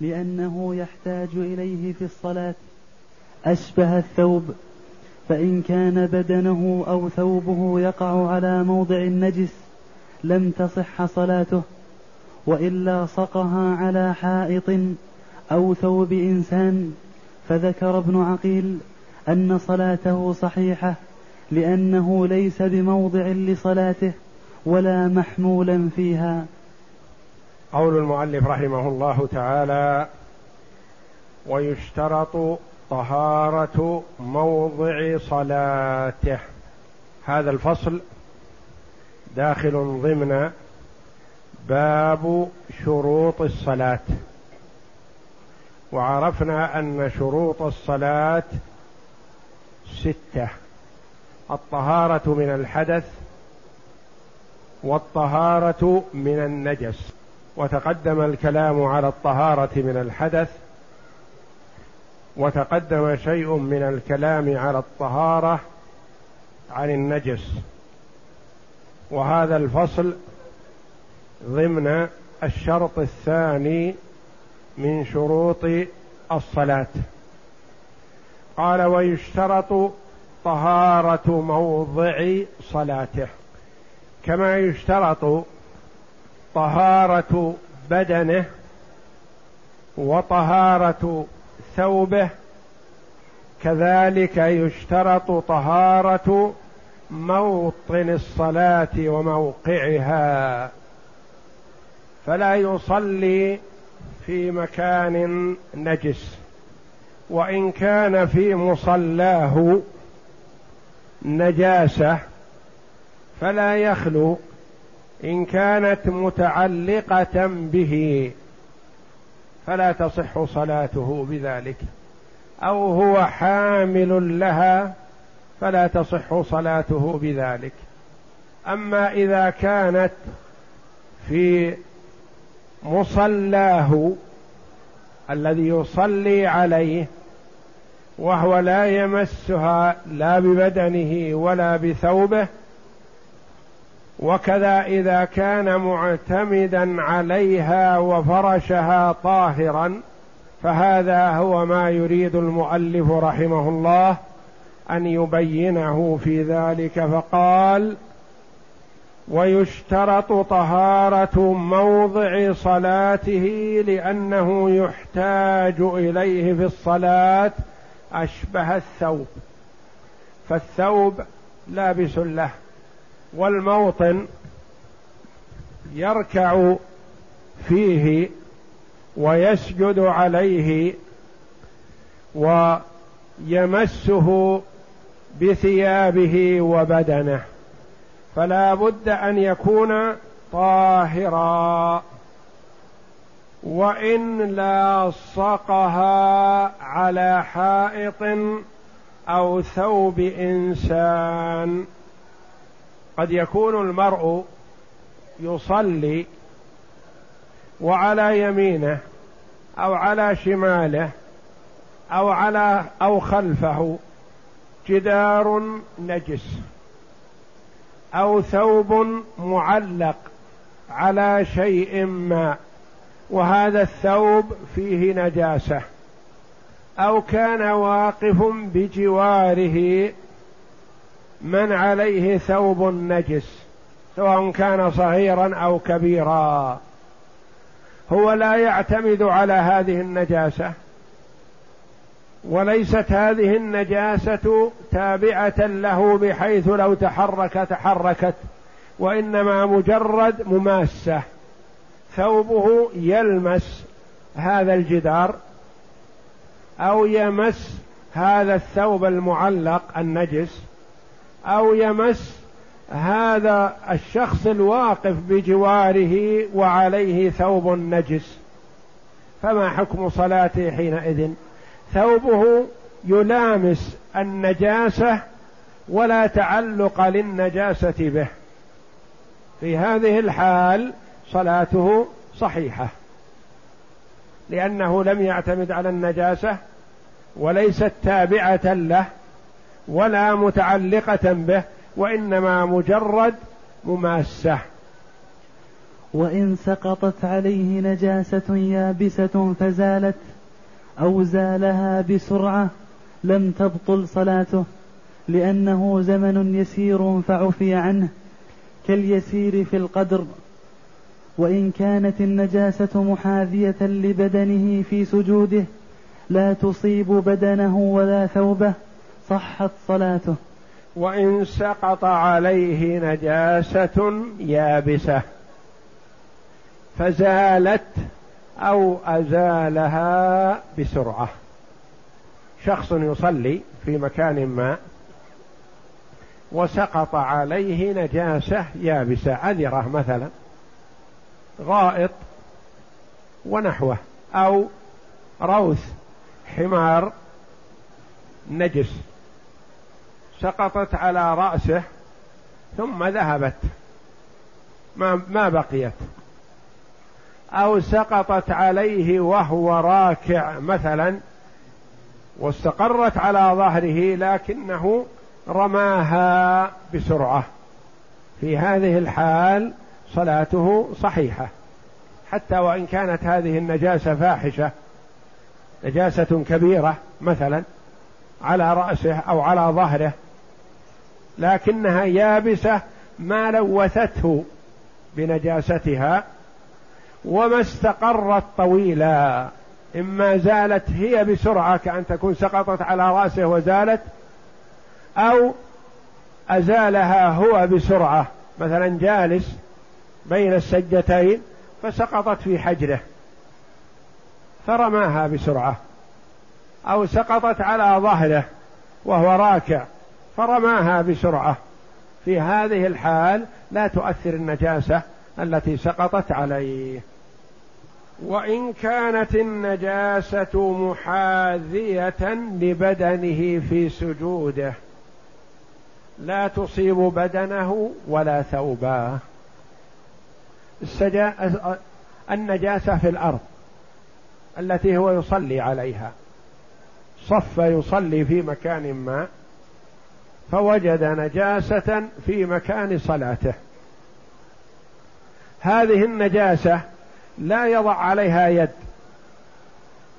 لأنه يحتاج إليه في الصلاة. أشبه الثوب فإن كان بدنه أو ثوبه يقع على موضع النجس لم تصح صلاته وإلا صقها على حائط أو ثوب إنسان. فذكر ابن عقيل أن صلاته صحيحة لأنه ليس بموضع لصلاته ولا محمولا فيها. قول المؤلف رحمه الله تعالى ويشترط طهارة موضع صلاته. هذا الفصل داخل ضمن باب شروط الصلاة. وعرفنا أن شروط الصلاة ستة الطهارة من الحدث والطهارة من النجس. وتقدم الكلام على الطهارة من الحدث وتقدم شيء من الكلام على الطهارة عن النجس. وهذا الفصل ضمن الشرط الثاني من شروط الصلاة. قال ويشترط طهارة موضع صلاته. كما يشترط طهارة بدنه وطهارة ثوبه كذلك يشترط طهارة موطن الصلاة وموقعها. فلا يصلي في مكان نجس وإن كان في مصلاه نجاسة فلا يخلو إن كانت متعلقة به فلا تصح صلاته بذلك. أو هو حامل لها فلا تصح صلاته بذلك. أما إذا كانت في مصلاه الذي يصلي عليه وهو لا يمسها لا ببدنه ولا بثوبه وكذا إذا كان معتمدا عليها وفرشها طاهرا فهذا هو ما يريد المؤلف رحمه الله أن يبينه في ذلك فقال ويشترط طهارة موضع صلاته لأنه يحتاج إليه في الصلاة أشبه الثوب فالثوب لابس له. والموطن يركع فيه ويسجد عليه ويمسه بثيابه وبدنه. فلا بد أن يكون طاهرا. وإن لاصقها على حائط أو ثوب إنسان. قد يكون المرء يصلي وعلى يمينه أو على شماله أو على أو خلفه جدار نجس أو ثوب معلق على شيء ما وهذا الثوب فيه نجاسة. أو كان واقف بجواره من عليه ثوب نجس سواء كان صغيرا أو كبيرا. هو لا يعتمد على هذه النجاسة. وليست هذه النجاسة تابعة له بحيث لو تحرك تحركت. وإنما مجرد مماسة. ثوبه يلمس هذا الجدار أو يمس هذا الثوب المعلق النجس. أو يمس هذا الشخص الواقف بجواره وعليه ثوب نجس. فما حكم صلاته حينئذ؟ ثوبه يلامس النجاسة ولا تعلق للنجاسة به. في هذه الحال صلاته صحيحة. لأنه لم يعتمد على النجاسة وليست تابعة له. ولا متعلقة به وإنما مجرد مماسة. وإن سقطت عليه نجاسة يابسة فزالت أو زالها بسرعة لم تبطل صلاته لأنه زمن يسير فعفي عنه كاليسير في القدر. وإن كانت النجاسة محاذية لبدنه في سجوده لا تصيب بدنه ولا ثوبه صحت صلاته. وإن سقط عليه نجاسة يابسة. فزالت أو أزالها بسرعة. شخص يصلي في مكان ما وسقط عليه نجاسة يابسة. عذره مثلا غائط ونحوه أو روث حمار نجس. سقطت على رأسه ثم ذهبت. ما ما بقيت. أو سقطت عليه وهو راكع مثلا واستقرت على ظهره لكنه رماها بسرعة. في هذه الحال صلاته صحيحة. حتى وإن كانت هذه النجاسة فاحشة نجاسة كبيرة مثلا على رأسه أو على ظهره لكنها يابسة ما لوثته بنجاستها وما استقرت طويلا إما زالت هي بسرعة كأن تكون سقطت على رأسه وزالت أو أزالها هو بسرعة مثلا جالس بين السجتين فسقطت في حجره فرماها بسرعة أو سقطت على ظهره وهو راكع. فرماها بسرعة. في هذه الحال لا تؤثر النجاسة التي سقطت عليه. وإن كانت النجاسة محاذية لبدنه في سجوده لا تصيب بدنه ولا ثوباه السجا... النجاسة في الأرض التي هو يصلي عليها. صف يصلي في مكان ما. فوجد نجاسة في مكان صلاته. هذه النجاسة لا يضع عليها يد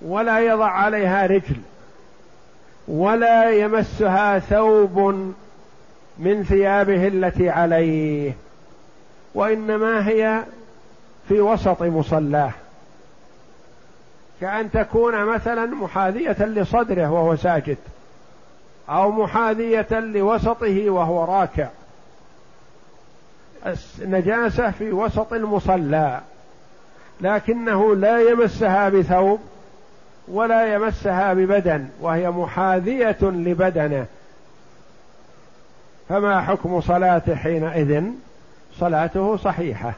ولا يضع عليها رجل ولا يمسها ثوب من ثيابه التي عليه وإنما هي في وسط مصلاه. كأن تكون مثلا محاذية لصدره وهو ساجد. أو محاذية لوسطه وهو راكع. النجاسة في وسط المصلى. لكنه لا يمسها بثوب ولا يمسها ببدن وهي محاذية لبدنه. فما حكم صلاته حينئذ؟ صلاته صحيحة.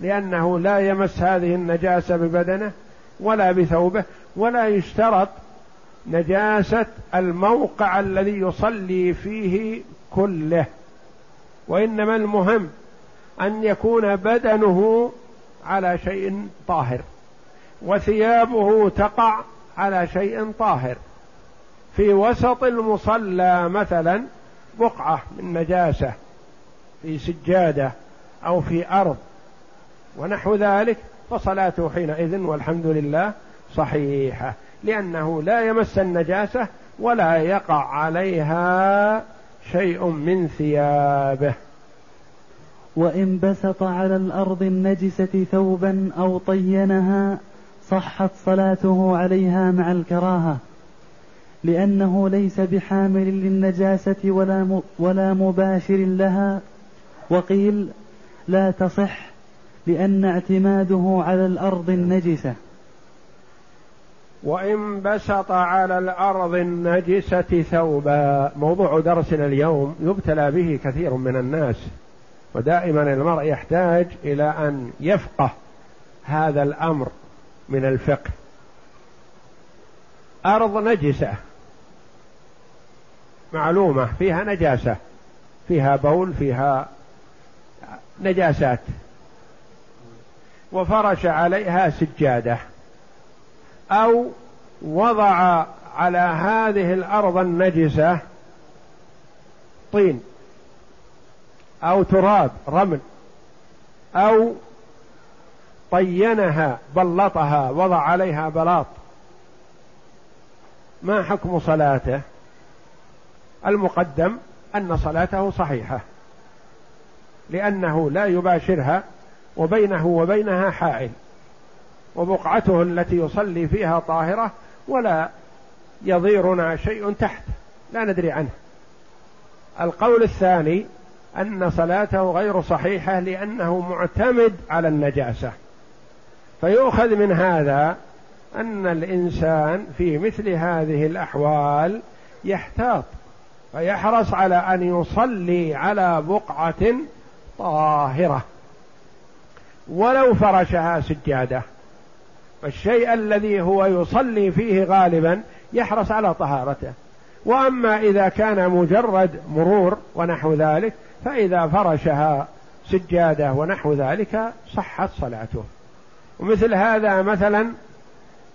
لأنه لا يمس هذه النجاسة ببدنه ولا بثوبه ولا يشترط نجاسة الموقع الذي يصلي فيه كله. وإنما المهم أن يكون بدنه على شيء طاهر وثيابه تقع على شيء طاهر. في وسط المصلى مثلا بقعة من نجاسة في سجادة أو في أرض ونحو ذلك فصلاته حينئذ والحمد لله صحيحة. لأنه لا يمس النجاسة ولا يقع عليها شيء من ثيابه. وإن بسط على الأرض النجسة ثوبا أو طينها صحت صلاته عليها مع الكراهة لأنه ليس بحامل للنجاسة ولا ولا مباشر لها. وقيل لا تصح لأن اعتماده على الأرض النجسة. وإن بسط على الأرض النجسة ثوبا. موضوع درسنا اليوم يبتلى به كثير من الناس ودائما المرء يحتاج إلى أن يفقه هذا الأمر من الفقه. أرض نجسة معلومة فيها نجاسة فيها بول فيها نجاسات. وفرش عليها سجادة. أو وضع على هذه الأرض النجسة طين أو تراب رمل أو طينها بلطها وضع عليها بلاط. ما حكم صلاته؟ المقدم أن صلاته صحيحة لأنه لا يباشرها وبينه وبينها حائل. وبقعته التي يصلي فيها طاهرة ولا يضيرنا شيء تحت لا ندري عنه. القول الثاني أن صلاته غير صحيحة لأنه معتمد على النجاسة. فيؤخذ من هذا أن الإنسان في مثل هذه الأحوال يحتاط فيحرص على أن يصلي على بقعة طاهرة. ولو فرشها سجادة. فالشيء الذي هو يصلي فيه غالبا يحرص على طهارته. وأما إذا كان مجرد مرور ونحو ذلك فإذا فرشها سجادة ونحو ذلك صحت صلاته. ومثل هذا مثلا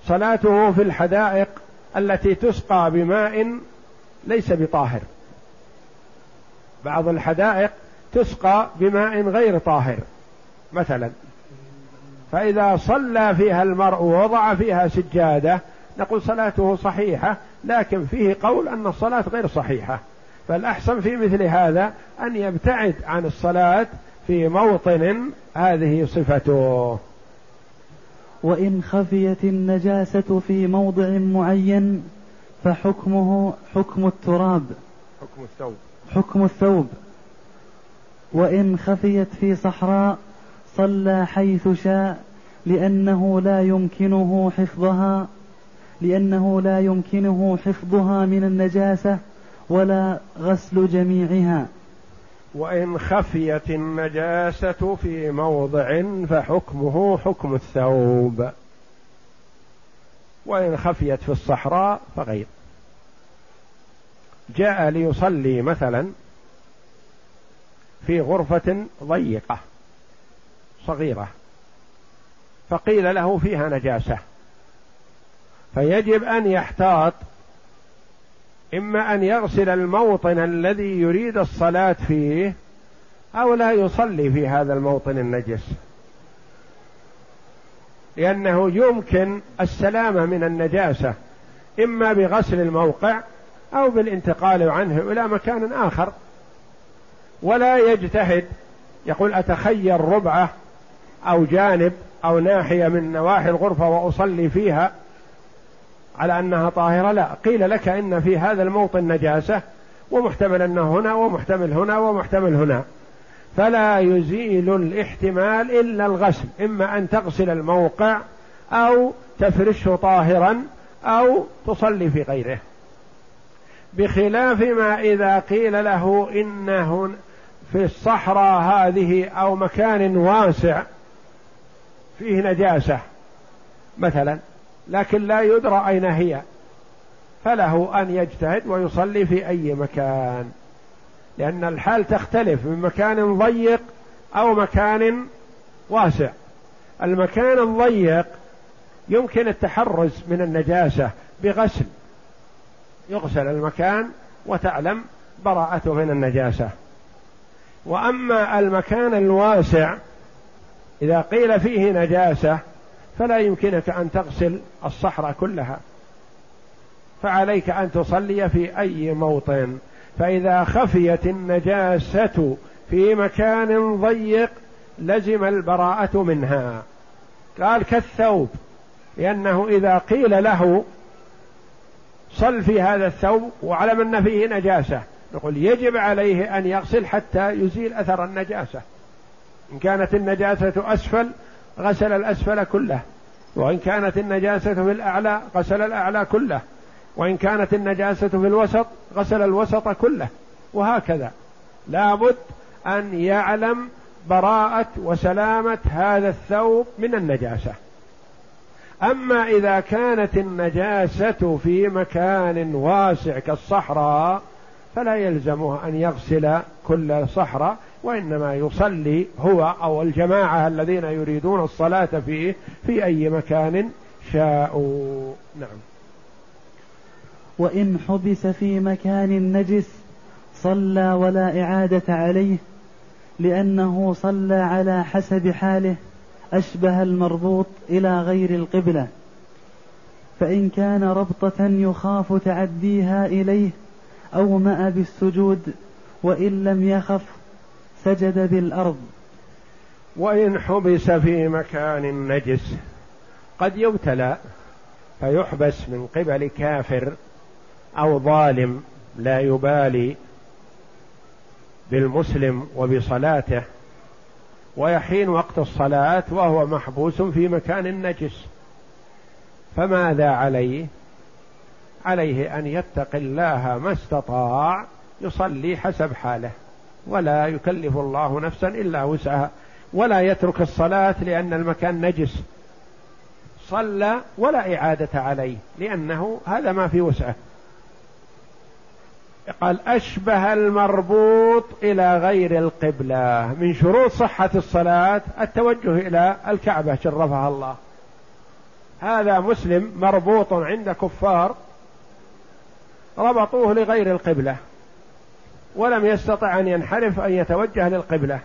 صلاته في الحدائق التي تسقى بماء ليس بطاهر. بعض الحدائق تسقى بماء غير طاهر مثلا. فإذا صلى فيها المرء ووضع فيها سجادة نقول صلاته صحيحة لكن فيه قول أن الصلاة غير صحيحة. فالأحسن في مثل هذا أن يبتعد عن الصلاة في موطن هذه صفته. وإن خفيت النجاسة في موضع معين فحكمه حكم التراب. حكم الثوب. حكم الثوب. وإن خفيت في صحراء صلى حيث شاء لأنه لا يمكنه حفظها لأنه لا يمكنه حفظها من النجاسة ولا غسل جميعها. وإن خفيت النجاسة في موضع فحكمه حكم الثوب. وإن خفيت في الصحراء فغير. جاء ليصلي مثلا في غرفة ضيقة صغيرة. فقيل له فيها نجاسة. فيجب أن يحتاط إما أن يغسل الموطن الذي يريد الصلاة فيه أو لا يصلي في هذا الموطن النجس. لأنه يمكن السلامة من النجاسة إما بغسل الموقع أو بالانتقال عنه إلى مكان آخر. ولا يجتهد يقول أتخير ربعة أو جانب أو ناحية من نواحي الغرفة وأصلي فيها على أنها طاهرة لا. قيل لك إن في هذا الموطن نجاسة ومحتمل أنه هنا ومحتمل هنا ومحتمل هنا. فلا يزيل الاحتمال إلا الغسل إما أن تغسل الموقع أو تفرشه طاهرا أو تصلي في غيره. بخلاف ما إذا قيل له إنه في الصحراء هذه أو مكان واسع فيه نجاسة مثلا لكن لا يدرى أين هي. فله أن يجتهد ويصلي في أي مكان. لأن الحال تختلف من مكان ضيق أو مكان واسع. المكان الضيق يمكن التحرز من النجاسة بغسل. يغسل المكان وتعلم براءته من النجاسة. وأما المكان الواسع إذا قيل فيه نجاسة فلا يمكنك أن تغسل الصحراء كلها. فعليك أن تصلي في أي موطن. فإذا خفيت النجاسة في مكان ضيق لزم البراءة منها. قال كالثوب. لأنه إذا قيل له صل في هذا الثوب وعلم أن فيه نجاسة. نقول يجب عليه أن يغسل حتى يزيل أثر النجاسة. إن كانت النجاسة أسفل غسل الأسفل كله. وإن كانت النجاسة في الأعلى غسل الأعلى كله. وإن كانت النجاسة في الوسط غسل الوسط كله. وهكذا. لابد أن يعلم براءة وسلامة هذا الثوب من النجاسة. أما إذا كانت النجاسة في مكان واسع كالصحراء فلا يلزمه أن يغسل كل صحراء وإنما يصلي هو أو الجماعة الذين يريدون الصلاة فيه في أي مكان شاءوا. نعم. وإن حبس في مكان نجس صلى ولا إعادة عليه لأنه صلى على حسب حاله أشبه المربوط إلى غير القبلة. فإن كان ربطة يخاف تعديها إليه أومأ بالسجود وإن لم يخف سجد بالأرض وإن حبس في مكان نجس قد يبتلى فيحبس من قبل كافر أو ظالم لا يبالي بالمسلم وبصلاته. ويحين وقت الصلاة وهو محبوس في مكان نجس. فماذا عليه؟ عليه أن يتقي الله ما استطاع يصلي حسب حاله. ولا يكلف الله نفسا إلا وسعها ولا يترك الصلاة لأن المكان نجس. صلى ولا إعادة عليه لأنه هذا ما في وسعة. قال أشبه المربوط إلى غير القبلة. من شروط صحة الصلاة التوجه إلى الكعبة شرفها الله. هذا مسلم مربوط عند كفار ربطوه لغير القبلة. ولم يستطع أن ينحرف أن يتوجه للقبلة.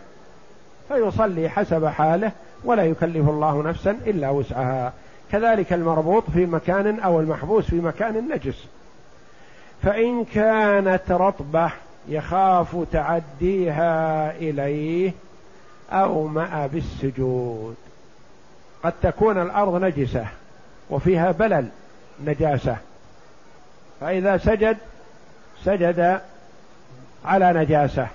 فيصلي حسب حاله ولا يكلف الله نفسا إلا وسعها. كذلك المربوط في مكان أو المحبوس في مكان نجس. فإن كانت رطبة يخاف تعديها إليه أومأ بالسجود. قد تكون الأرض نجسة وفيها بلل نجاسة. فإذا سجد سجد على نجاسة.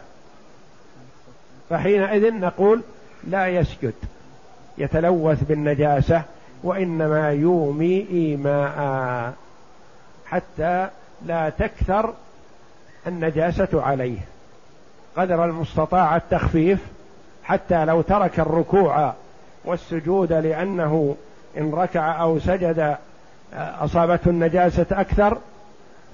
فحينئذ نقول لا يسجد يتلوث بالنجاسة وإنما يومي إيماء. حتى لا تكثر النجاسة عليه. قدر المستطاع التخفيف حتى لو ترك الركوع والسجود لأنه إن ركع أو سجد أصابته النجاسة أكثر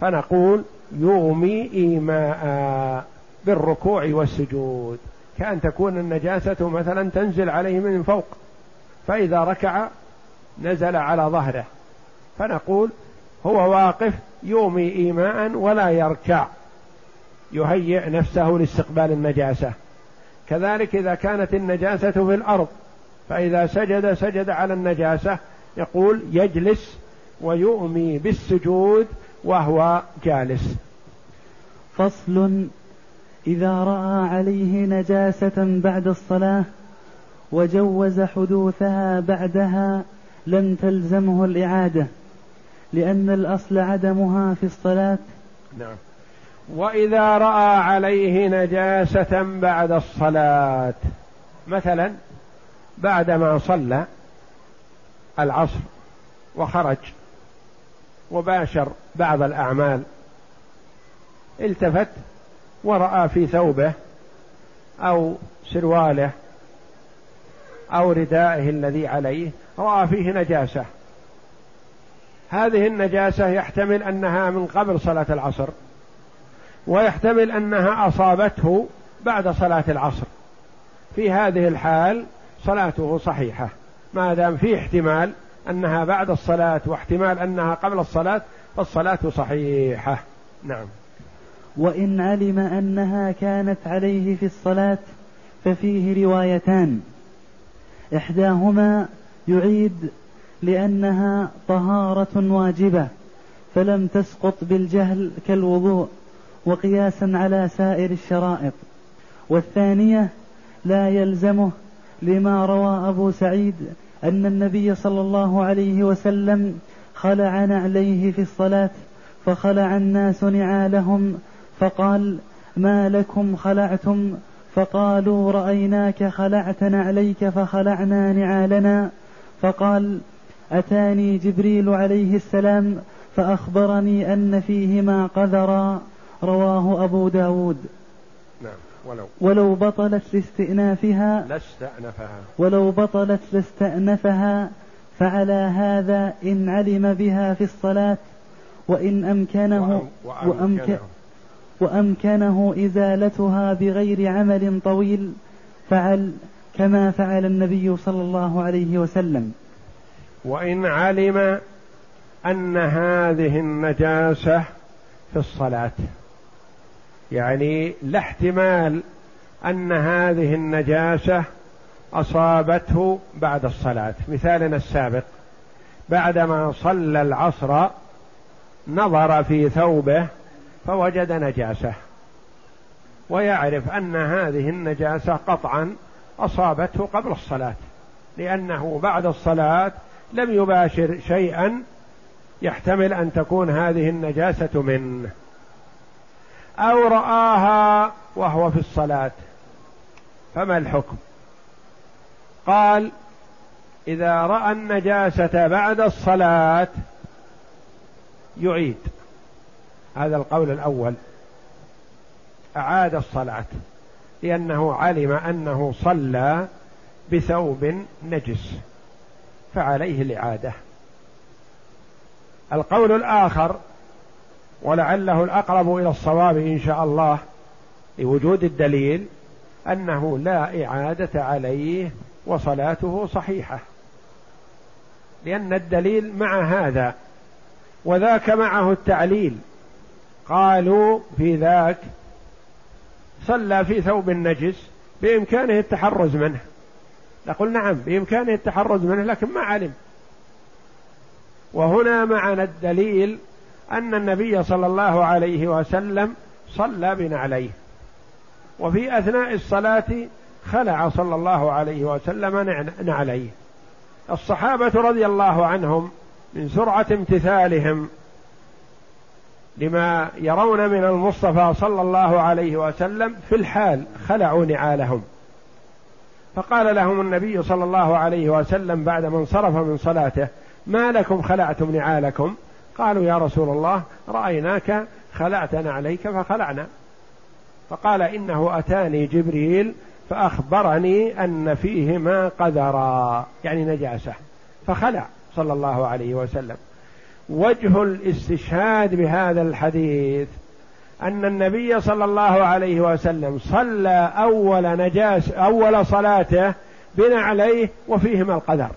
فنقول يغمي إيماء بالركوع والسجود. كأن تكون النجاسة مثلا تنزل عليه من فوق فإذا ركع نزل على ظهره. فنقول هو واقف يومي إيماء ولا يركع يهيئ نفسه لاستقبال النجاسة. كذلك إذا كانت النجاسة في الأرض فإذا سجد سجد على النجاسة يقول يجلس ويؤمي بالسجود وهو جالس. فصل إذا رأى عليه نجاسة بعد الصلاة وجوز حدوثها بعدها لم تلزمه الإعادة لأن الأصل عدمها في الصلاة. نعم. وإذا رأى عليه نجاسة بعد الصلاة مثلا بعدما صلى العصر وخرج وباشر بعض الأعمال. التفت ورأى في ثوبه أو سرواله أو ردائه الذي عليه رأى فيه نجاسة. هذه النجاسة يحتمل أنها من قبل صلاة العصر ويحتمل أنها أصابته بعد صلاة العصر. في هذه الحال صلاته صحيحة ما دام في احتمال أنها بعد الصلاة واحتمال أنها قبل الصلاة فالصلاة صحيحة. نعم. وإن علم أنها كانت عليه في الصلاة ففيه روايتان. إحداهما يعيد لأنها طهارة واجبة فلم تسقط بالجهل كالوضوء وقياسا على سائر الشرائط. والثانية لا يلزمه لما روى أبو سعيد أن النبي صلى الله عليه وسلم خلع نعليه في الصلاة فخلع الناس نعالهم فقال ما لكم خلعتم؟ فقالوا رأيناك خلعت نعليك فخلعنا نعالنا. فقال أتاني جبريل عليه السلام فأخبرني أن فيهما قذرا. رواه أبو داود. ولو. ولو بطلت لاستئنافها لاستأنفها. ولو بطلت لاستأنفها فعلى هذا إن علم بها في الصلاة وإن أمكنه وأمكنه, وأمكنه إزالتها بغير عمل طويل فعل كما فعل النبي صلى الله عليه وسلم. وإن علم أن هذه النجاسة في الصلاة. يعني لا احتمال أن هذه النجاسة أصابته بعد الصلاة. مثالنا السابق بعدما صلى العصر نظر في ثوبه فوجد نجاسة. ويعرف أن هذه النجاسة قطعا أصابته قبل الصلاة لأنه بعد الصلاة لم يباشر شيئا يحتمل أن تكون هذه النجاسة منه. أو رآها وهو في الصلاة. فما الحكم؟ قال إذا رأى النجاسة بعد الصلاة يعيد. هذا القول الأول. أعاد الصلاة لأنه علم أنه صلى بثوب نجس فعليه الإعادة. القول الآخر ولعله الأقرب إلى الصواب إن شاء الله لوجود الدليل أنه لا إعادة عليه وصلاته صحيحة. لأن الدليل مع هذا وذاك معه التعليل. قالوا في ذاك صلى في ثوب نجس بإمكانه التحرز منه. نقول نعم بإمكانه التحرز منه لكن ما علم. وهنا معنا الدليل أن النبي صلى الله عليه وسلم صلى بنعليه وفي أثناء الصلاة خلع صلى الله عليه وسلم نعليه. الصحابة رضي الله عنهم من سرعة امتثالهم لما يرون من المصطفى صلى الله عليه وسلم في الحال خلعوا نعالهم. فقال لهم النبي صلى الله عليه وسلم بعد ما انصرف من صلاته ما لكم خلعتم نعالكم؟ قالوا يا رسول الله رأيناك خلعت نعليك فخلعنا. فقال إنه أتاني جبريل فأخبرني أن فيهما قذرا يعني نجاسة. فخلع صلى الله عليه وسلم. وجه الاستشهاد بهذا الحديث أن النبي صلى الله عليه وسلم صلى أول نجاس أول صلاته بنعليه وفيهما القدر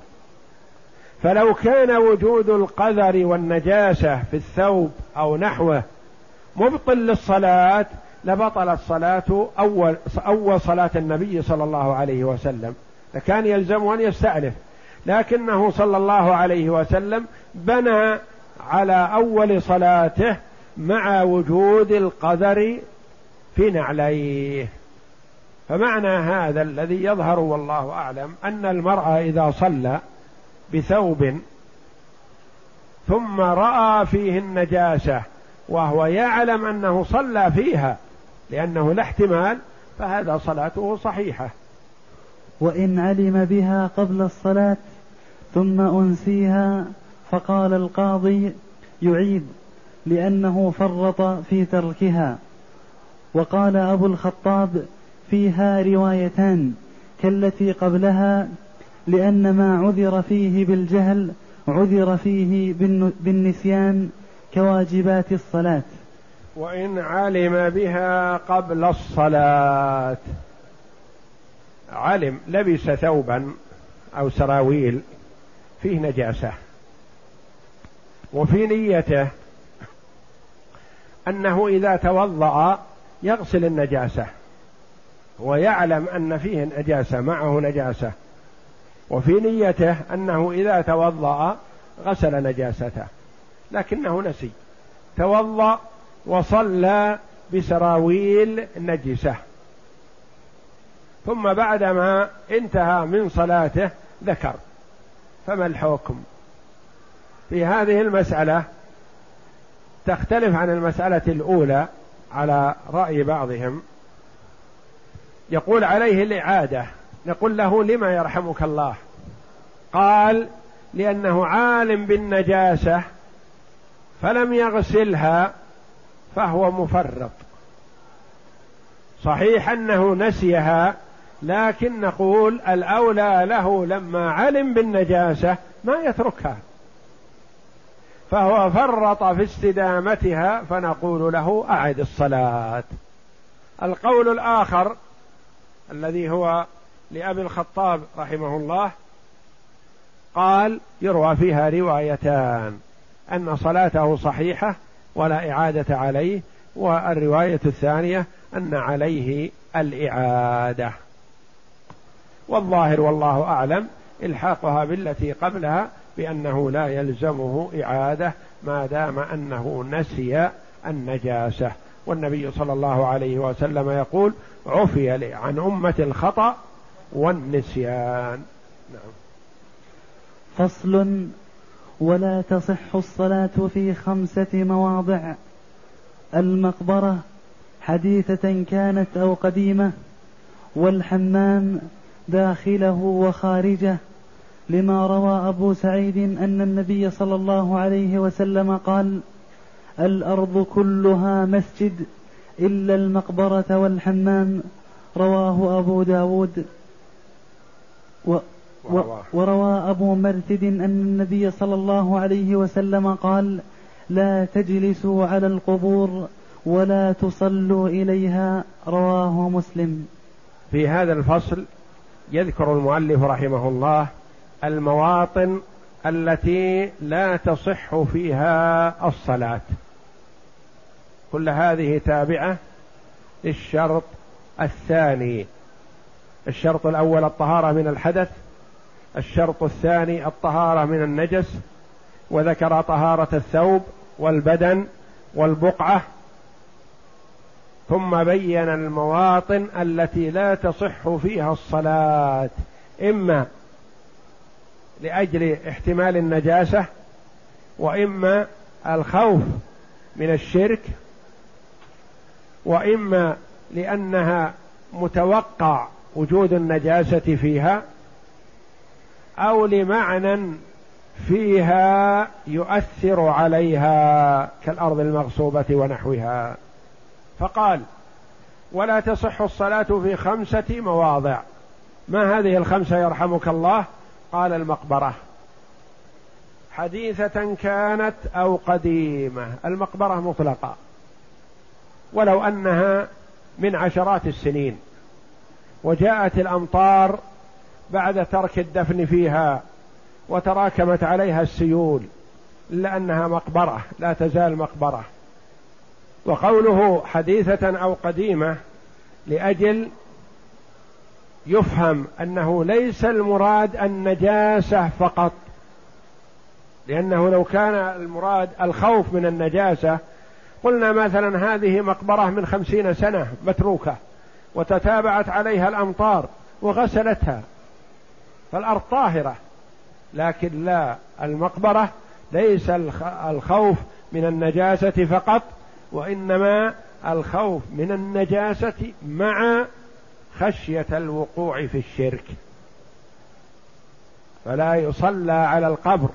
فلو كان وجود القذر والنجاسة في الثوب أو نحوه مبطل للصلاة لبطلت صلاة أول أول صلاة النبي صلى الله عليه وسلم. لكان يلزم أن يستأنف. لكنه صلى الله عليه وسلم بنى على أول صلاته مع وجود القدر في نعليه. فمعنى هذا الذي يظهر والله أعلم أن المرأة إذا صلى بثوب ثم رأى فيه النجاسه وهو يعلم أنه صلى فيها لأنه لا احتمال فهذا صلاته صحيحة. وإن علم بها قبل الصلاة ثم أنسيها فقال القاضي يعيد لأنه فرط في تركها. وقال أبو الخطاب فيها روايتان كالتي قبلها لأن ما عذر فيه بالجهل عذر فيه بالنسيان كواجبات الصلاة. وإن علم بها قبل الصلاة. علم لبس ثوبا أو سراويل فيه نجاسة. وفي نيته أنه إذا توضأ يغسل النجاسة. ويعلم أن فيه نجاسة معه نجاسة. وفي نيته أنه إذا توضأ غسل نجاسته لكنه نسي. توضأ وصلى بسراويل نجسة. ثم بعدما انتهى من صلاته ذكر. فما الحكم؟ في هذه المسألة تختلف عن المسألة الأولى على رأي بعضهم. يقول عليه الإعادة نقول له لما يرحمك الله؟ قال لأنه عالم بالنجاسة فلم يغسلها فهو مفرط. صحيح أنه نسيها لكن نقول الأولى له لما علم بالنجاسة ما يتركها. فهو فرط في استدامتها فنقول له أعد الصلاة. القول الآخر الذي هو لأبي الخطاب رحمه الله قال يروى فيها روايتان أن صلاته صحيحة ولا إعادة عليه والرواية الثانية أن عليه الإعادة. والظاهر والله أعلم إلحاقها بالتي قبلها بأنه لا يلزمه إعادة ما دام أنه نسي النجاسة. والنبي صلى الله عليه وسلم يقول عفي عن أمة الخطأ والنسيان. نعم. فصل ولا تصح الصلاة في خمسة مواضع. المقبرة حديثة كانت أو قديمة والحمام داخله وخارجه لما روى أبو سعيد أن النبي صلى الله عليه وسلم قال الأرض كلها مسجد إلا المقبرة والحمام رواه أبو داود. و وروى أبو مرثد أن النبي صلى الله عليه وسلم قال لا تجلسوا على القبور ولا تصلوا إليها رواه مسلم. في هذا الفصل يذكر المؤلف رحمه الله المواطن التي لا تصح فيها الصلاة. كل هذه تابعة للشرط الثاني. الشرط الأول الطهارة من الحدث الشرط الثاني الطهارة من النجس وذكر طهارة الثوب والبدن والبقعة ثم بين المواطن التي لا تصح فيها الصلاة إما لأجل احتمال النجاسة وإما الخوف من الشرك وإما لأنها متوقع وجود النجاسة فيها أو لمعنى فيها يؤثر عليها كالأرض المغصوبة ونحوها. فقال ولا تصح الصلاة في خمسة مواضع. ما هذه الخمسة يرحمك الله؟ قال المقبرة. حديثة كانت أو قديمة. المقبرة مطلقة. ولو أنها من عشرات السنين. وجاءت الأمطار بعد ترك الدفن فيها وتراكمت عليها السيول إلا أنها مقبرة لا تزال مقبرة. وقوله حديثة أو قديمة لأجل يفهم أنه ليس المراد النجاسة فقط لأنه لو كان المراد الخوف من النجاسة قلنا مثلا هذه مقبرة من خمسين سنة متروكة. وتتابعت عليها الأمطار وغسلتها. فالأرض طاهرة لكن لا المقبرة ليس الخوف من النجاسة فقط وإنما الخوف من النجاسة مع خشية الوقوع في الشرك. فلا يصلى على القبر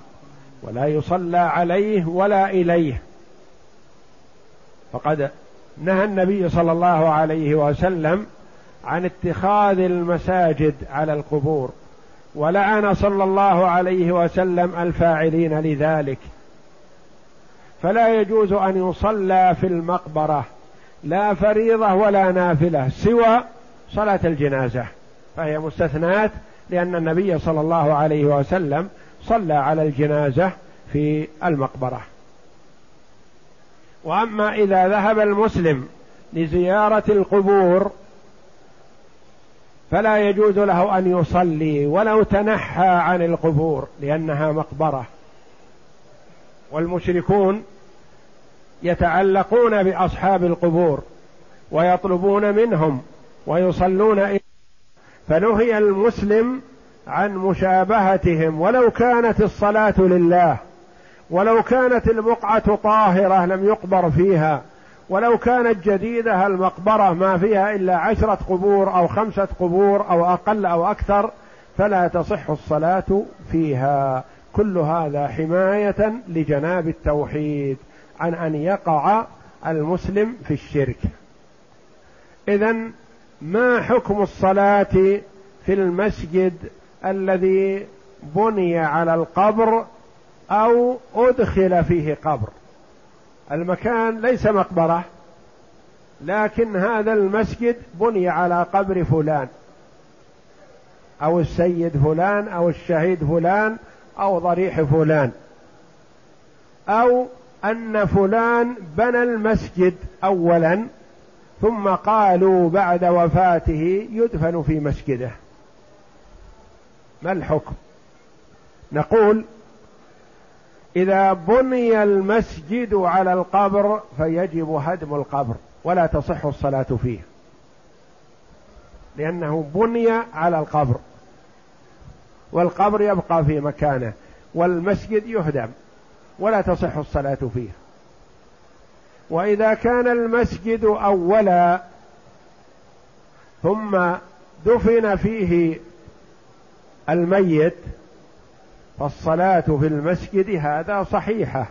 ولا يصلى عليه ولا إليه. فقد نهى النبي صلى الله عليه وسلم عن اتخاذ المساجد على القبور ولعن صلى الله عليه وسلم الفاعلين لذلك. فلا يجوز أن يصلى في المقبرة لا فريضة ولا نافلة سوى صلاة الجنازة فهي مستثنات لأن النبي صلى الله عليه وسلم صلى على الجنازة في المقبرة. وأما إذا ذهب المسلم لزيارة القبور فلا يجوز له أن يصلي ولو تنحى عن القبور لأنها مقبرة. والمشركون يتعلقون بأصحاب القبور ويطلبون منهم ويصلون إليه فنهي المسلم عن مشابهتهم ولو كانت الصلاة لله. ولو كانت البقعة طاهرة لم يقبر فيها ولو كانت جديدة المقبرة ما فيها إلا عشرة قبور أو خمسة قبور أو أقل أو أكثر فلا تصح الصلاة فيها. كل هذا حماية لجناب التوحيد عن أن يقع المسلم في الشرك. إذا ما حكم الصلاة في المسجد الذي بني على القبر أو أدخل فيه قبر. المكان ليس مقبرة لكن هذا المسجد بني على قبر فلان أو السيد فلان أو الشهيد فلان أو ضريح فلان أو أن فلان بنى المسجد اولا ثم قالوا بعد وفاته يدفن في مسجده. ما الحكم؟ نقول إذا بني المسجد على القبر فيجب هدم القبر ولا تصح الصلاة فيه. لأنه بني على القبر. والقبر يبقى في مكانه. والمسجد يهدم ولا تصح الصلاة فيه. وإذا كان المسجد أولا ثم دفن فيه الميت فالصلاة في المسجد هذا صحيحة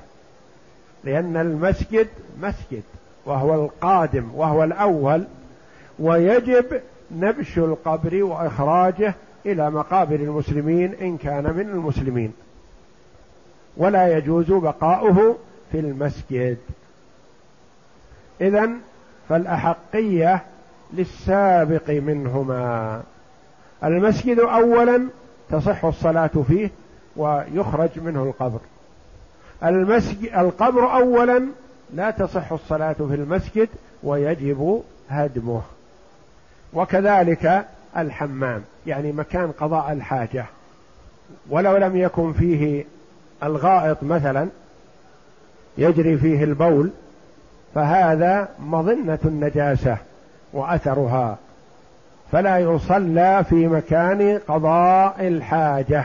لأن المسجد مسجد وهو القادم وهو الأول ويجب نبش القبر وإخراجه إلى مقابر المسلمين إن كان من المسلمين. ولا يجوز بقاؤه في المسجد. اذا فالأحقية للسابق منهما. المسجد اولا تصح الصلاة فيه ويخرج منه القبر. المسجد القبر اولا لا تصح الصلاة في المسجد ويجب هدمه. وكذلك الحمام يعني مكان قضاء الحاجة. ولو لم يكن فيه الغائط مثلا يجري فيه البول فهذا مظنة النجاسة وأثرها. فلا يصلى في مكان قضاء الحاجة.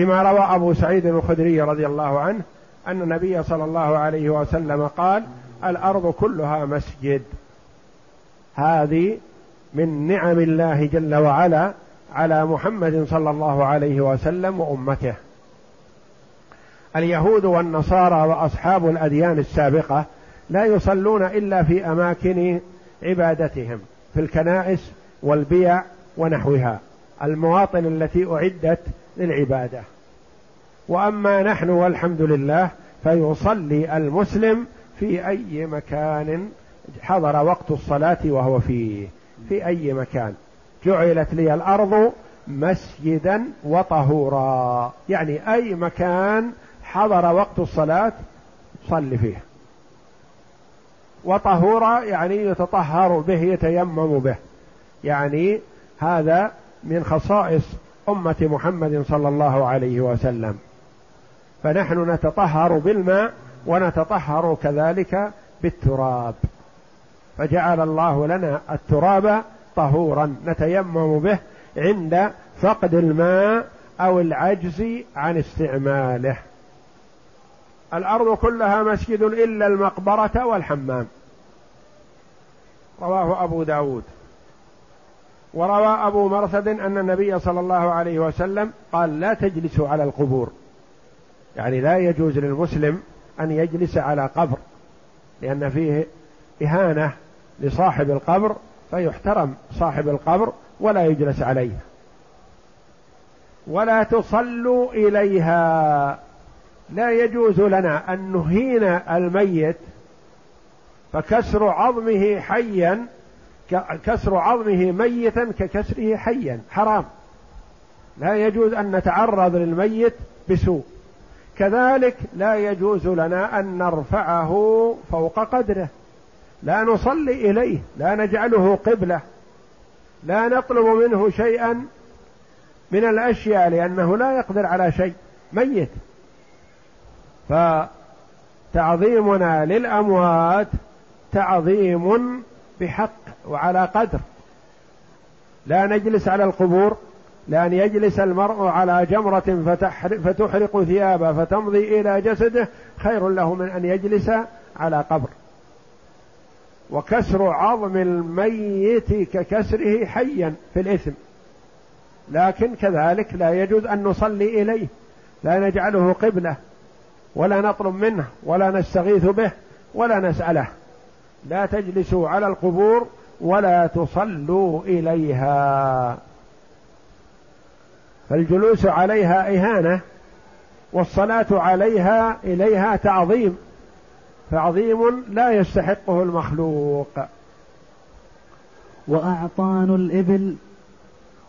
لما روى أبو سعيد الخدري رضي الله عنه أن النبي صلى الله عليه وسلم قال الأرض كلها مسجد. هذه من نعم الله جل وعلا على محمد صلى الله عليه وسلم وأمته. اليهود والنصارى وأصحاب الأديان السابقة لا يصلون إلا في أماكن عبادتهم في الكنائس والبيع ونحوها. المواطن التي أعدت للعبادة. وأما نحن والحمد لله فيصلي المسلم في أي مكان حضر وقت الصلاة وهو فيه. في أي مكان. جعلت لي الأرض مسجدا وطهورا. يعني أي مكان حضر وقت الصلاة صل فيه. وطهورا يعني يتطهر به يتيمم به. يعني هذا من خصائص أمة محمد صلى الله عليه وسلم. فنحن نتطهر بالماء ونتطهر كذلك بالتراب. فجعل الله لنا التراب طهورا نتيمم به عند فقد الماء أو العجز عن استعماله. الأرض كلها مسجد إلا المقبرة والحمام. رواه أبو داود. وروى أبو مرثد أن النبي صلى الله عليه وسلم قال لا تجلسوا على القبور. يعني لا يجوز للمسلم أن يجلس على قبر لأن فيه إهانة لصاحب القبر فيحترم صاحب القبر ولا يجلس عليه. ولا تصلوا إليها. لا يجوز لنا أن نهين الميت فكسر عظمه حيا كسر عظمه ميتا ككسره حيا. حرام. لا يجوز أن نتعرض للميت بسوء. كذلك لا يجوز لنا أن نرفعه فوق قدره. لا نصلي إليه لا نجعله قبلة. لا نطلب منه شيئا من الأشياء لأنه لا يقدر على شيء. ميت. فتعظيمنا للأموات تعظيم بحق وعلى قدر. لا نجلس على القبور لأن يجلس المرء على جمرة فتحرق ثيابه فتمضي إلى جسده خير له من أن يجلس على قبر. وكسر عظم الميت ككسره حيا في الإثم. لكن كذلك لا يجوز أن نصلي إليه. لا نجعله قبلة ولا نطلب منه ولا نستغيث به ولا نسأله. لا تجلسوا على القبور ولا تصلوا إليها. فالجلوس عليها إهانة والصلاة عليها إليها تعظيم تعظيم لا يستحقه المخلوق. وأعطان الإبل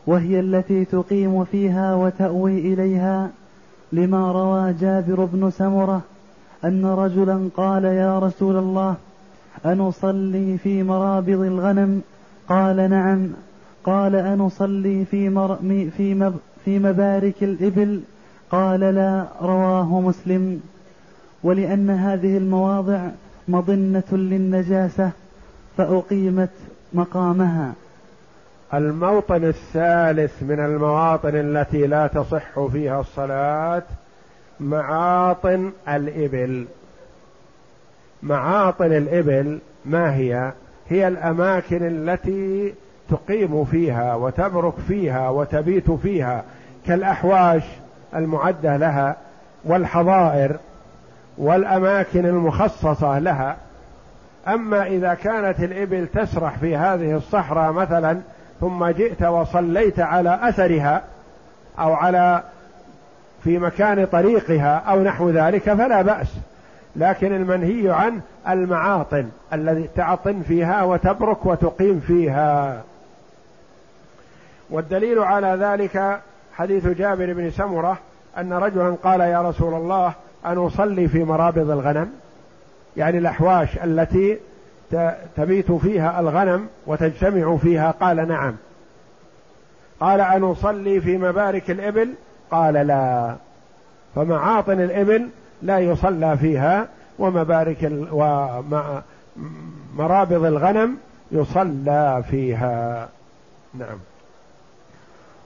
وهي التي تقيم فيها وتأوي إليها لما روى جابر بن سمرة أن رجلا قال يا رسول الله أنصلي في مرابض الغنم؟ قال نعم. قال أنصلي في, مر في, مب في مبارك الإبل؟ قال لا رواه مسلم. ولأن هذه المواضع مظنة للنجاسة فأقيمت مقامها. الموطن الثالث من المواطن التي لا تصح فيها الصلاة معاطن الإبل. معاطن الإبل ما هي؟ هي الأماكن التي تقيم فيها وتبرك فيها وتبيت فيها كالأحواش المعدة لها والحظائر والأماكن المخصصة لها أما إذا كانت الإبل تسرح في هذه الصحراء مثلا ثم جئت وصليت على أثرها أو على في مكان طريقها أو نحو ذلك فلا بأس لكن المنهي عنه المعاطن الذي تعطن فيها وتبرك وتقيم فيها. والدليل على ذلك حديث جابر بن سمرة أن رجلا قال يا رسول الله أن أصلي في مرابض الغنم يعني الأحواش التي تبيت فيها الغنم وتجتمع فيها. قال نعم. قال أن أصلي في مبارك الإبل؟ قال لا. فمعاطن الإبل لا يصلى فيها ومبارك ومرابض الغنم يصلى فيها. نعم.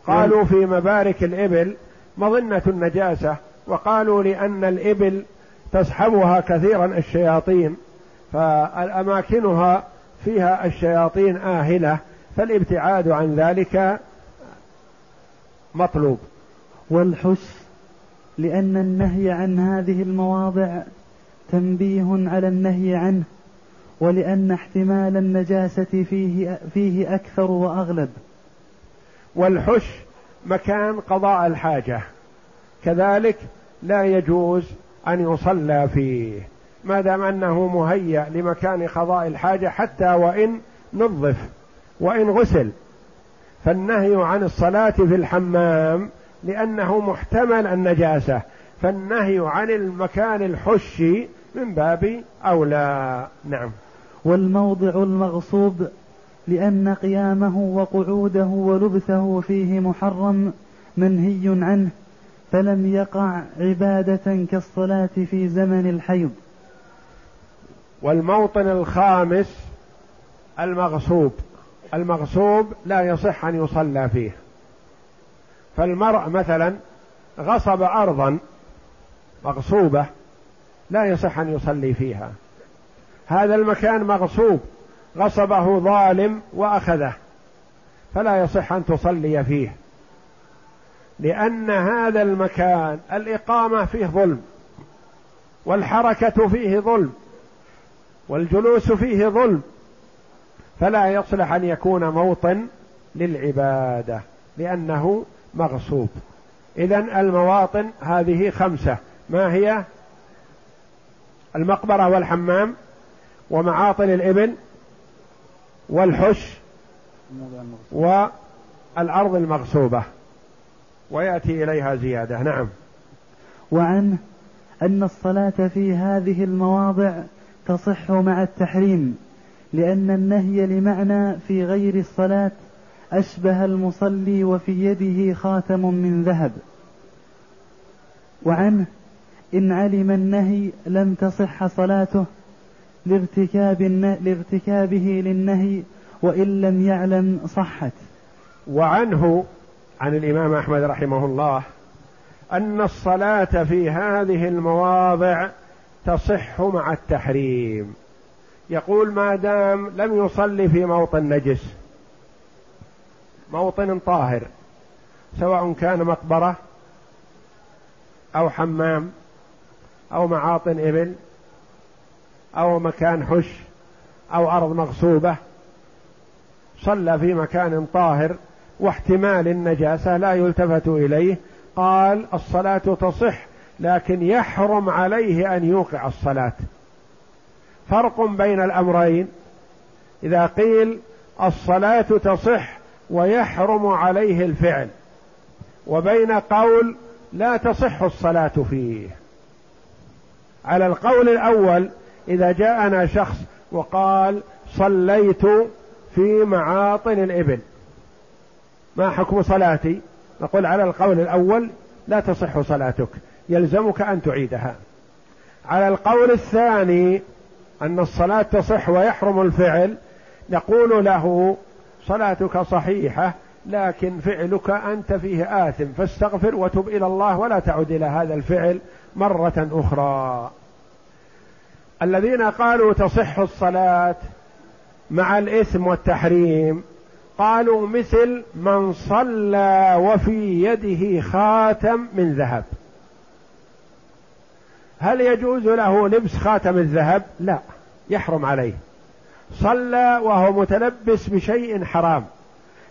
قالوا في مبارك الإبل مظنة النجاسة وقالوا لأن الإبل تصحبها كثيرا الشياطين فالأماكنها فيها الشياطين آهلة فالابتعاد عن ذلك مطلوب. والحش لأن النهي عن هذه المواضع تنبيه على النهي عنه ولأن احتمال النجاسة فيه فيه أكثر وأغلب. والحش مكان قضاء الحاجة. كذلك لا يجوز أن يصلى فيه ما دام أنه مهيأ لمكان قضاء الحاجة حتى وإن نظف وإن غسل. فالنهي عن الصلاة في الحمام لأنه محتمل النجاسة. فالنهي عن المكان الحش من باب أولى. نعم. والموضع المغصوب لأن قيامه وقعوده ولبثه فيه محرم منهي عنه فلم يقع عبادة كالصلاة في زمن الحيض. والموطن الخامس المغصوب. المغصوب لا يصح أن يصلى فيه. فالمرء مثلا غصب أرضا مغصوبة لا يصح أن يصلي فيها. هذا المكان مغصوب غصبه ظالم وأخذه فلا يصح أن تصلي فيه. لأن هذا المكان الإقامة فيه ظلم والحركة فيه ظلم والجلوس فيه ظلم فلا يصلح أن يكون موطن للعبادة لأنه مغصوب. اذا المواطن هذه خمسة. ما هي؟ المقبرة والحمام ومعاطن الابل والحش والأرض المغصوبة. ويأتي إليها زيادة. نعم. وعنه أن الصلاة في هذه المواضع تصح مع التحريم لأن النهي لمعنى في غير الصلاة أشبه المصلي وفي يده خاتم من ذهب. وعنه إن علم النهي لم تصح صلاته لارتكاب لارتكابه للنهي وإن لم يعلم صحت. وعنه عن الإمام أحمد رحمه الله أن الصلاة في هذه المواضع تصح مع التحريم. يقول ما دام لم يصلي في موطن نجس موطن طاهر سواء كان مقبرة أو حمام أو معاطن إبل أو مكان حش أو أرض مغصوبة. صلى في مكان طاهر واحتمال النجاسة لا يلتفت إليه. قال الصلاة تصح لكن يحرم عليه أن يوقع الصلاة. فرق بين الأمرين. إذا قيل الصلاة تصح ويحرم عليه الفعل. وبين قول لا تصح الصلاة فيه. على القول الأول إذا جاءنا شخص وقال صليت في معاطن الإبل ما حكم صلاتي؟ نقول على القول الأول لا تصح صلاتك يلزمك أن تعيدها. على القول الثاني أن الصلاة تصح ويحرم الفعل نقول له صلاتك صحيحة لكن فعلك أنت فيه آثم فاستغفر وتب إلى الله ولا تعد إلى هذا الفعل مرة أخرى. الذين قالوا تصح الصلاة مع الإثم والتحريم قالوا مثل من صلى وفي يده خاتم من ذهب. هل يجوز له لبس خاتم الذهب؟ لا يحرم عليه. صلى وهو متلبس بشيء حرام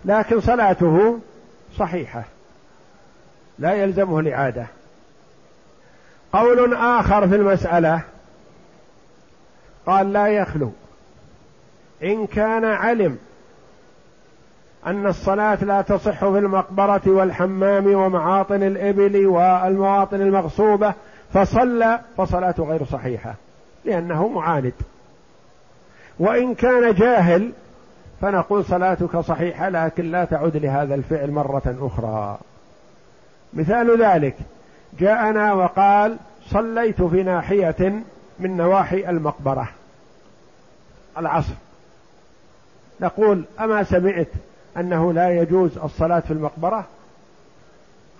لكن صلاته صحيحة لا يلزمه الإعادة. قول آخر في المسألة قال لا يخلو. إن كان علم أن الصلاة لا تصح في المقبرة والحمام ومعاطن الإبل والمواطن المغصوبة فصلى فصلاته غير صحيحة لأنه معاند. وإن كان جاهل فنقول صلاتك صحيحة لكن لا تعد لهذا الفعل مرة أخرى. مثال ذلك جاءنا وقال صليت في ناحية من نواحي المقبرة العصر. نقول أما سمعت أنه لا يجوز الصلاة في المقبرة؟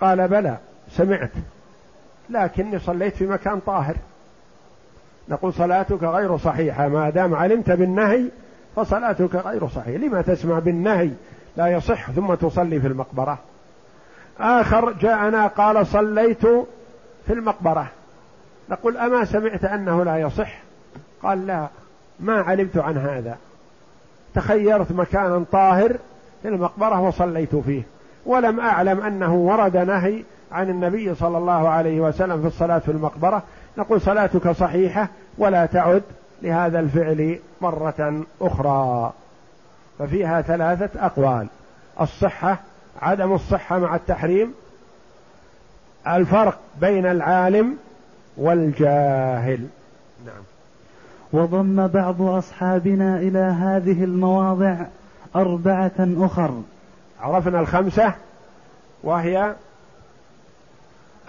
قال بلى سمعت لكني صليت في مكان طاهر. نقول صلاتك غير صحيحة. ما دام علمت بالنهي فصلاتك غير صحيحة. لما تسمع بالنهي لا يصح ثم تصلي في المقبرة. آخر جاءنا قال صليت في المقبرة. نقول أما سمعت أنه لا يصح؟ قال لا ما علمت عن هذا. تخيرت مكانا طاهر في المقبرة وصليت فيه. ولم أعلم أنه ورد نهي عن النبي صلى الله عليه وسلم في الصلاة في المقبرة. نقول صلاتك صحيحة ولا تعد لهذا الفعل مرة أخرى. ففيها ثلاثة أقوال. الصحة عدم الصحة مع التحريم. الفرق بين العالم والجاهل. نعم. وضم بعض أصحابنا إلى هذه المواضع أربعة أخر. عرفنا الخمسة وهي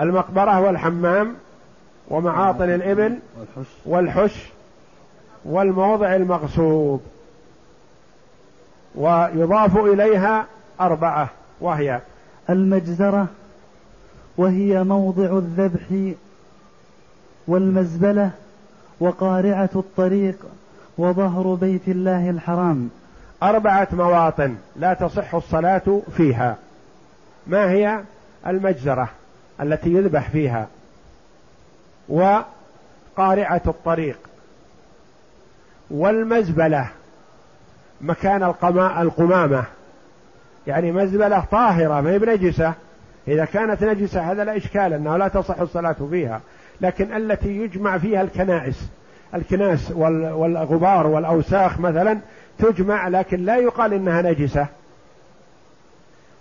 المقبرة والحمام. ومعاطن الإبل والحش. والموضع المغصوب. ويضاف إليها أربعة وهي المجزرة وهي موضع الذبح والمزبلة وقارعة الطريق وظهر بيت الله الحرام. أربعة مواطن لا تصح الصلاة فيها. ما هي؟ المجزرة التي يذبح فيها. وقارعة الطريق والمزبلة مكان القمامة. يعني مزبلة طاهرة ما هي بنجسة. إذا كانت نجسة هذا لا إشكال أنه لا تصح الصلاة فيها. لكن التي يجمع فيها الكنائس الكناس والغبار والأوساخ مثلا تجمع لكن لا يقال إنها نجسة.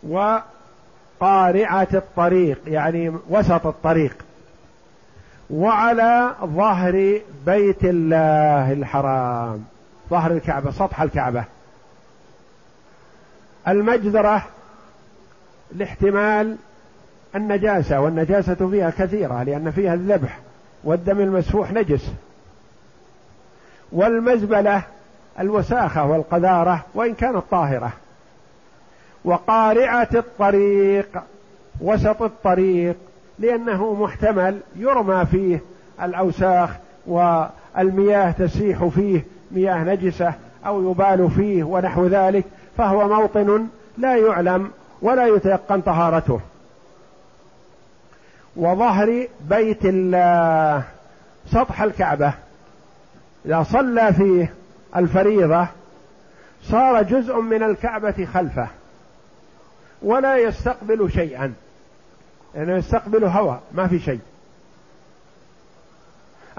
وقارعة الطريق يعني وسط الطريق. وعلى ظهر بيت الله الحرام. ظهر الكعبة سطح الكعبة. المجزرة لاحتمال النجاسة والنجاسة فيها كثيرة لأن فيها الذبح والدم المسفوح نجس. والمزبلة الوساخة والقذارة وإن كانت طاهرة. وقارعة الطريق وسط الطريق لأنه محتمل يرمى فيه الأوساخ والمياه تسيح فيه مياه نجسة أو يبال فيه ونحو ذلك فهو موطن لا يعلم ولا يتيقن طهارته. وظهر بيت الله سطح الكعبة. إذا صلى فيه الفريضة صار جزء من الكعبة خلفه ولا يستقبل شيئا. لأنه يستقبل هواء ما في شيء.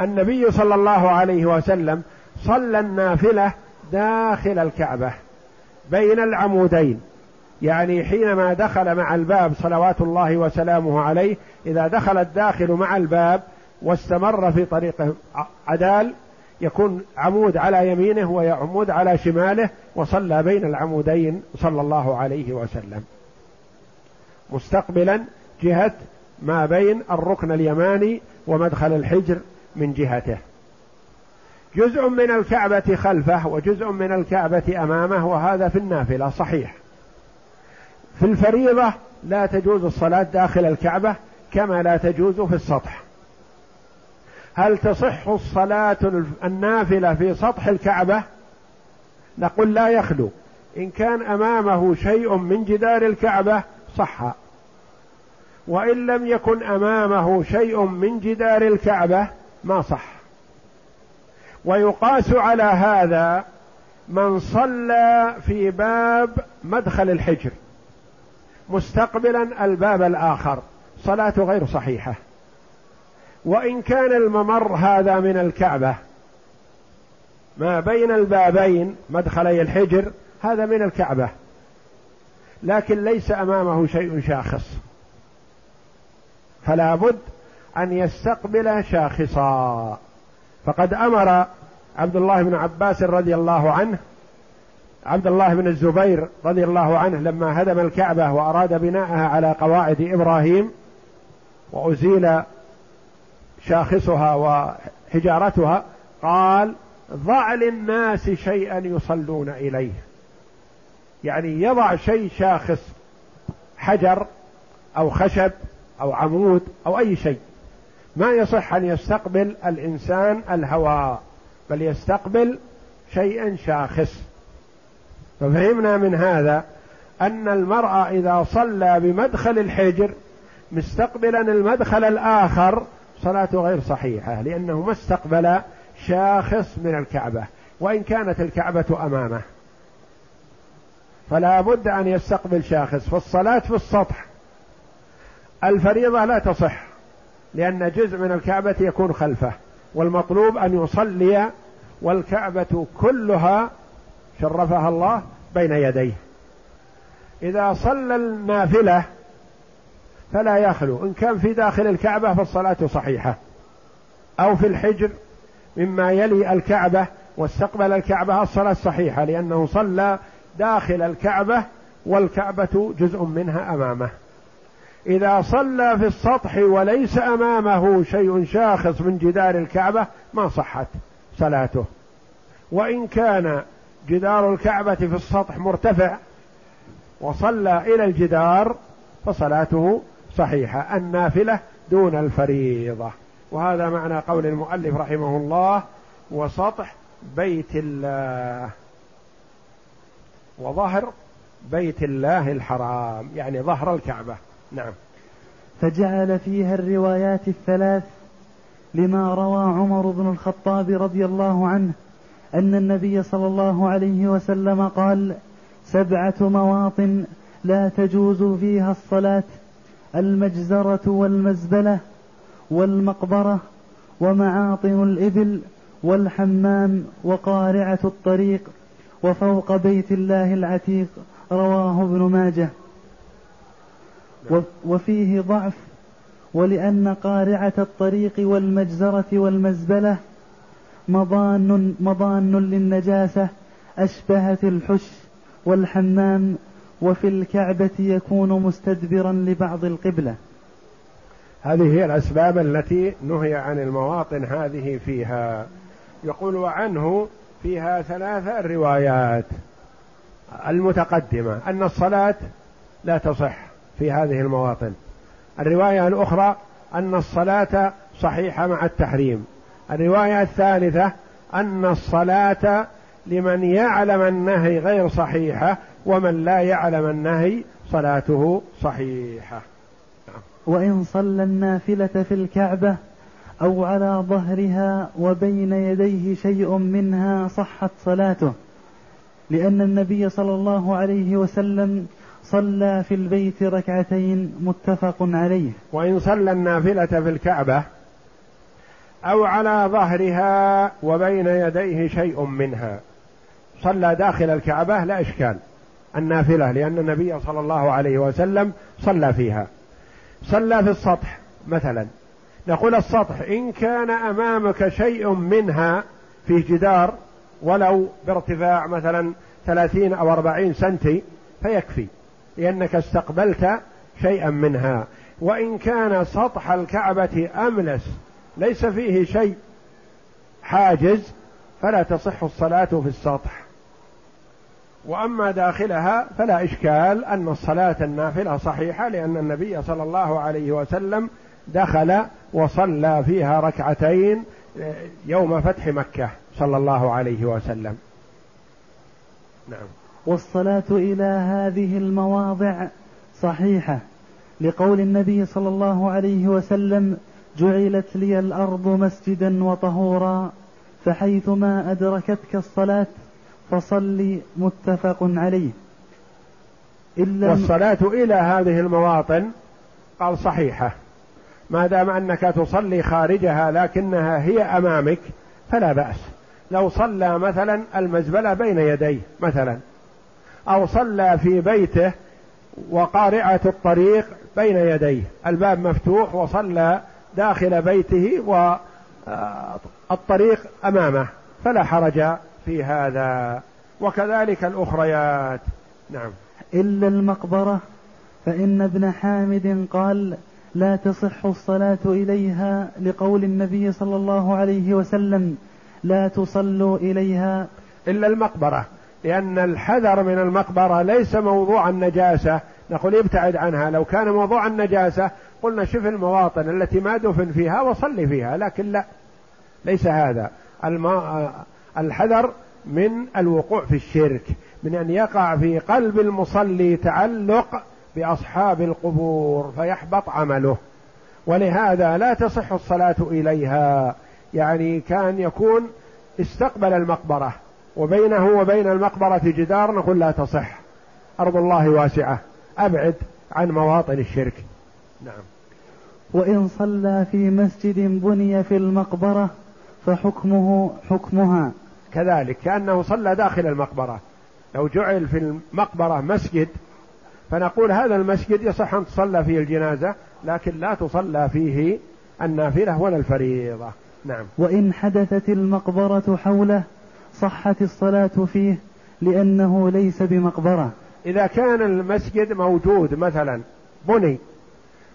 النبي صلى الله عليه وسلم صلى النافلة داخل الكعبة بين العمودين. يعني حينما دخل مع الباب صلوات الله وسلامه عليه إذا دخل الداخل مع الباب واستمر في طريقه عدال يكون عمود على يمينه ويعمود على شماله وصلى بين العمودين صلى الله عليه وسلم. مستقبلا جهة ما بين الركن اليماني ومدخل الحجر من جهته. جزء من الكعبة خلفه وجزء من الكعبة أمامه وهذا في النافلة صحيح. في الفريضة لا تجوز الصلاة داخل الكعبة كما لا تجوز في السطح. هل تصح الصلاة النافلة في سطح الكعبة؟ نقول لا يخلو. إن كان أمامه شيء من جدار الكعبة صح. وإن لم يكن أمامه شيء من جدار الكعبة ما صح. ويقاس على هذا من صلى في باب مدخل الحجر مستقبلا الباب الآخر صلاته غير صحيحة. وإن كان الممر هذا من الكعبة ما بين البابين مدخلي الحجر هذا من الكعبة. لكن ليس أمامه شيء شاخص. فلا بد أن يستقبل شاخصا. فقد أمر عبد الله بن عباس رضي الله عنه عبد الله بن الزبير رضي الله عنه لما هدم الكعبة وأراد بناءها على قواعد إبراهيم وأزيل شاخصها وحجارتها قال ضع للناس شيئا يصلون إليه. يعني يضع شيء شاخص حجر أو خشب أو عمود أو أي شيء. ما يصح أن يستقبل الإنسان الهواء بل يستقبل شيئا شاخص. ففهمنا من هذا أن المرأة إذا صلى بمدخل الحجر مستقبلا المدخل الآخر صلاته غير صحيحة لأنه ما استقبل شاخص من الكعبة وإن كانت الكعبة أمامه. فلا بد أن يستقبل شاخص فالصلاة في السطح. الفريضة لا تصح لأن جزء من الكعبة يكون خلفه والمطلوب أن يصلي والكعبة كلها شرفها الله بين يديه. إذا صلى النافلة فلا يخلو إن كان في داخل الكعبة فالصلاة صحيحة أو في الحجر مما يلي الكعبة واستقبل الكعبة الصلاة صحيحة لأنه صلى داخل الكعبة والكعبة جزء منها أمامه. إذا صلى في السطح وليس أمامه شيء شاخص من جدار الكعبة ما صحت صلاته. وإن كان جدار الكعبة في السطح مرتفع وصلى إلى الجدار فصلاته صحيحة النافلة دون الفريضة. وهذا معنى قول المؤلف رحمه الله وسطح بيت الله. وظهر بيت الله الحرام يعني ظهر الكعبة. نعم. فجعل فيها الروايات الثلاث لما روى عمر بن الخطاب رضي الله عنه أن النبي صلى الله عليه وسلم قال سبعة مواطن لا تجوز فيها الصلاة المجزرة والمزبلة والمقبرة ومعاطن الإبل والحمام وقارعة الطريق وفوق بيت الله العتيق رواه ابن ماجه. وفيه ضعف ولأن قارعة الطريق والمجزرة والمزبلة مضان مضان للنجاسة أشبهت الحش والحمام وفي الكعبة يكون مستدبرا لبعض القبلة. هذه هي الأسباب التي نهي عن المواطن هذه فيها. يقول وعنه فيها ثلاثة روايات المتقدمة أن الصلاة لا تصح. في هذه المواطن. الرواية الأخرى أن الصلاة صحيحة مع التحريم. الرواية الثالثة أن الصلاة لمن يعلم النهي غير صحيحة ومن لا يعلم النهي صلاته صحيحة. وإن صلى النافلة في الكعبة أو على ظهرها وبين يديه شيء منها صحت صلاته لأن النبي صلى الله عليه وسلم صلى في البيت ركعتين متفق عليه. وإن صلى النافلة في الكعبة أو على ظهرها وبين يديه شيء منها. صلى داخل الكعبة لا إشكال. النافلة لأن النبي صلى الله عليه وسلم صلى فيها. صلى في السطح مثلا. نقول السطح إن كان أمامك شيء منها في جدار ولو بارتفاع مثلا ثلاثين أو أربعين سنتي فيكفي. لأنك استقبلت شيئا منها. وإن كان سطح الكعبة أملس ليس فيه شيء حاجز فلا تصح الصلاة في السطح. وأما داخلها فلا إشكال أن الصلاة النافلة صحيحة لأن النبي صلى الله عليه وسلم دخل وصلى فيها ركعتين يوم فتح مكة صلى الله عليه وسلم. نعم. والصلاة إلى هذه المواضع صحيحة. لقول النبي صلى الله عليه وسلم جعلت لي الأرض مسجدا وطهورا فحيثما أدركتك الصلاة فصل متفق عليه. إلا والصلاة إلى هذه المواطن قال صحيحة. ما دام أنك تصلي خارجها لكنها هي أمامك فلا بأس. لو صلى مثلا المزبلة بين يديه مثلا. أو صلى في بيته وقارعة الطريق بين يديه. الباب مفتوح وصلى داخل بيته والطريق أمامه. فلا حرج في هذا. وكذلك الأخريات. نعم. إلا المقبرة فإن ابن حامد قال لا تصح الصلاة إليها لقول النبي صلى الله عليه وسلم. لا تصلوا إليها. إلا المقبرة. لأن الحذر من المقبرة ليس موضوع النجاسة. نقول ابتعد عنها. لو كان موضوع النجاسة قلنا شوف المواطن التي ما دفن فيها وصلي فيها لكن لا ليس هذا. الحذر من الوقوع في الشرك من أن يقع في قلب المصلي تعلق بأصحاب القبور فيحبط عمله. ولهذا لا تصح الصلاة إليها. يعني كان يكون استقبل المقبرة. وبينه وبين المقبرة جدار نقول لا تصح. أرض الله واسعة. أبعد عن مواطن الشرك. نعم. وإن صلى في مسجد بني في المقبرة فحكمه حكمها. كذلك كأنه صلى داخل المقبرة. لو جعل في المقبرة مسجد فنقول هذا المسجد يصح أن تصلى فيه الجنازة لكن لا تصلى فيه النافلة ولا الفريضة. نعم. وإن حدثت المقبرة حوله صحت الصلاة فيه لأنه ليس بمقبرة. إذا كان المسجد موجود مثلا بني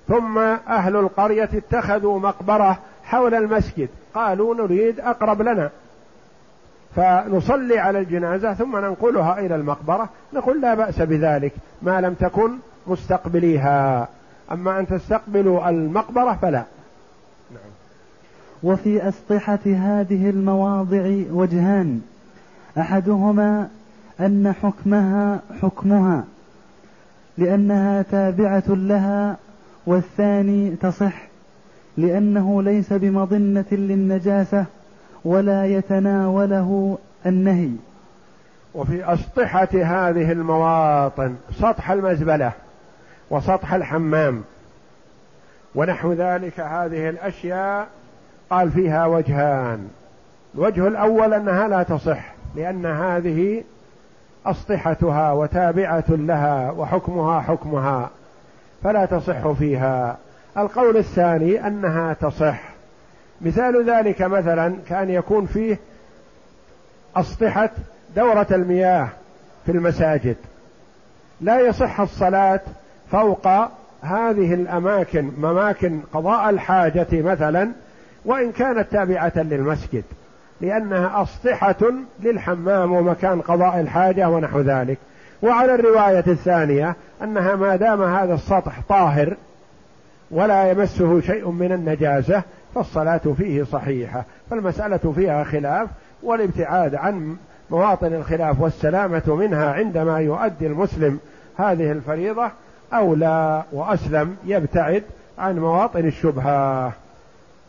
ثم أهل القرية اتخذوا مقبرة حول المسجد قالوا نريد أقرب لنا. فنصلي على الجنازة ثم ننقلها إلى المقبرة نقول لا بأس بذلك ما لم تكن مستقبليها. أما أن تستقبلوا المقبرة فلا. نعم. وفي أسطحة هذه المواضع وجهان. أحدهما أن حكمها حكمها لأنها تابعة لها والثاني تصح لأنه ليس بمظنة للنجاسة ولا يتناوله النهي. وفي أسطحة هذه المواطن سطح المزبلة وسطح الحمام ونحو ذلك هذه الأشياء قال فيها وجهان. الوجه الأول أنها لا تصح. لأن هذه أسطحتها وتابعة لها وحكمها حكمها فلا تصح فيها. القول الثاني أنها تصح. مثال ذلك مثلا كأن يكون فيه أسطحة دورة المياه في المساجد. لا يصح الصلاة فوق هذه الأماكن أماكن قضاء الحاجة مثلا وإن كانت تابعة للمسجد. لأنها أسطحة للحمام ومكان قضاء الحاجة ونحو ذلك. وعلى الرواية الثانية أنها ما دام هذا السطح طاهر ولا يمسه شيء من النجاسة فالصلاة فيه صحيحة فالمسألة فيها خلاف والابتعاد عن مواطن الخلاف والسلامة منها عندما يؤدي المسلم هذه الفريضة أولى وأسلم يبتعد عن مواطن الشبهة.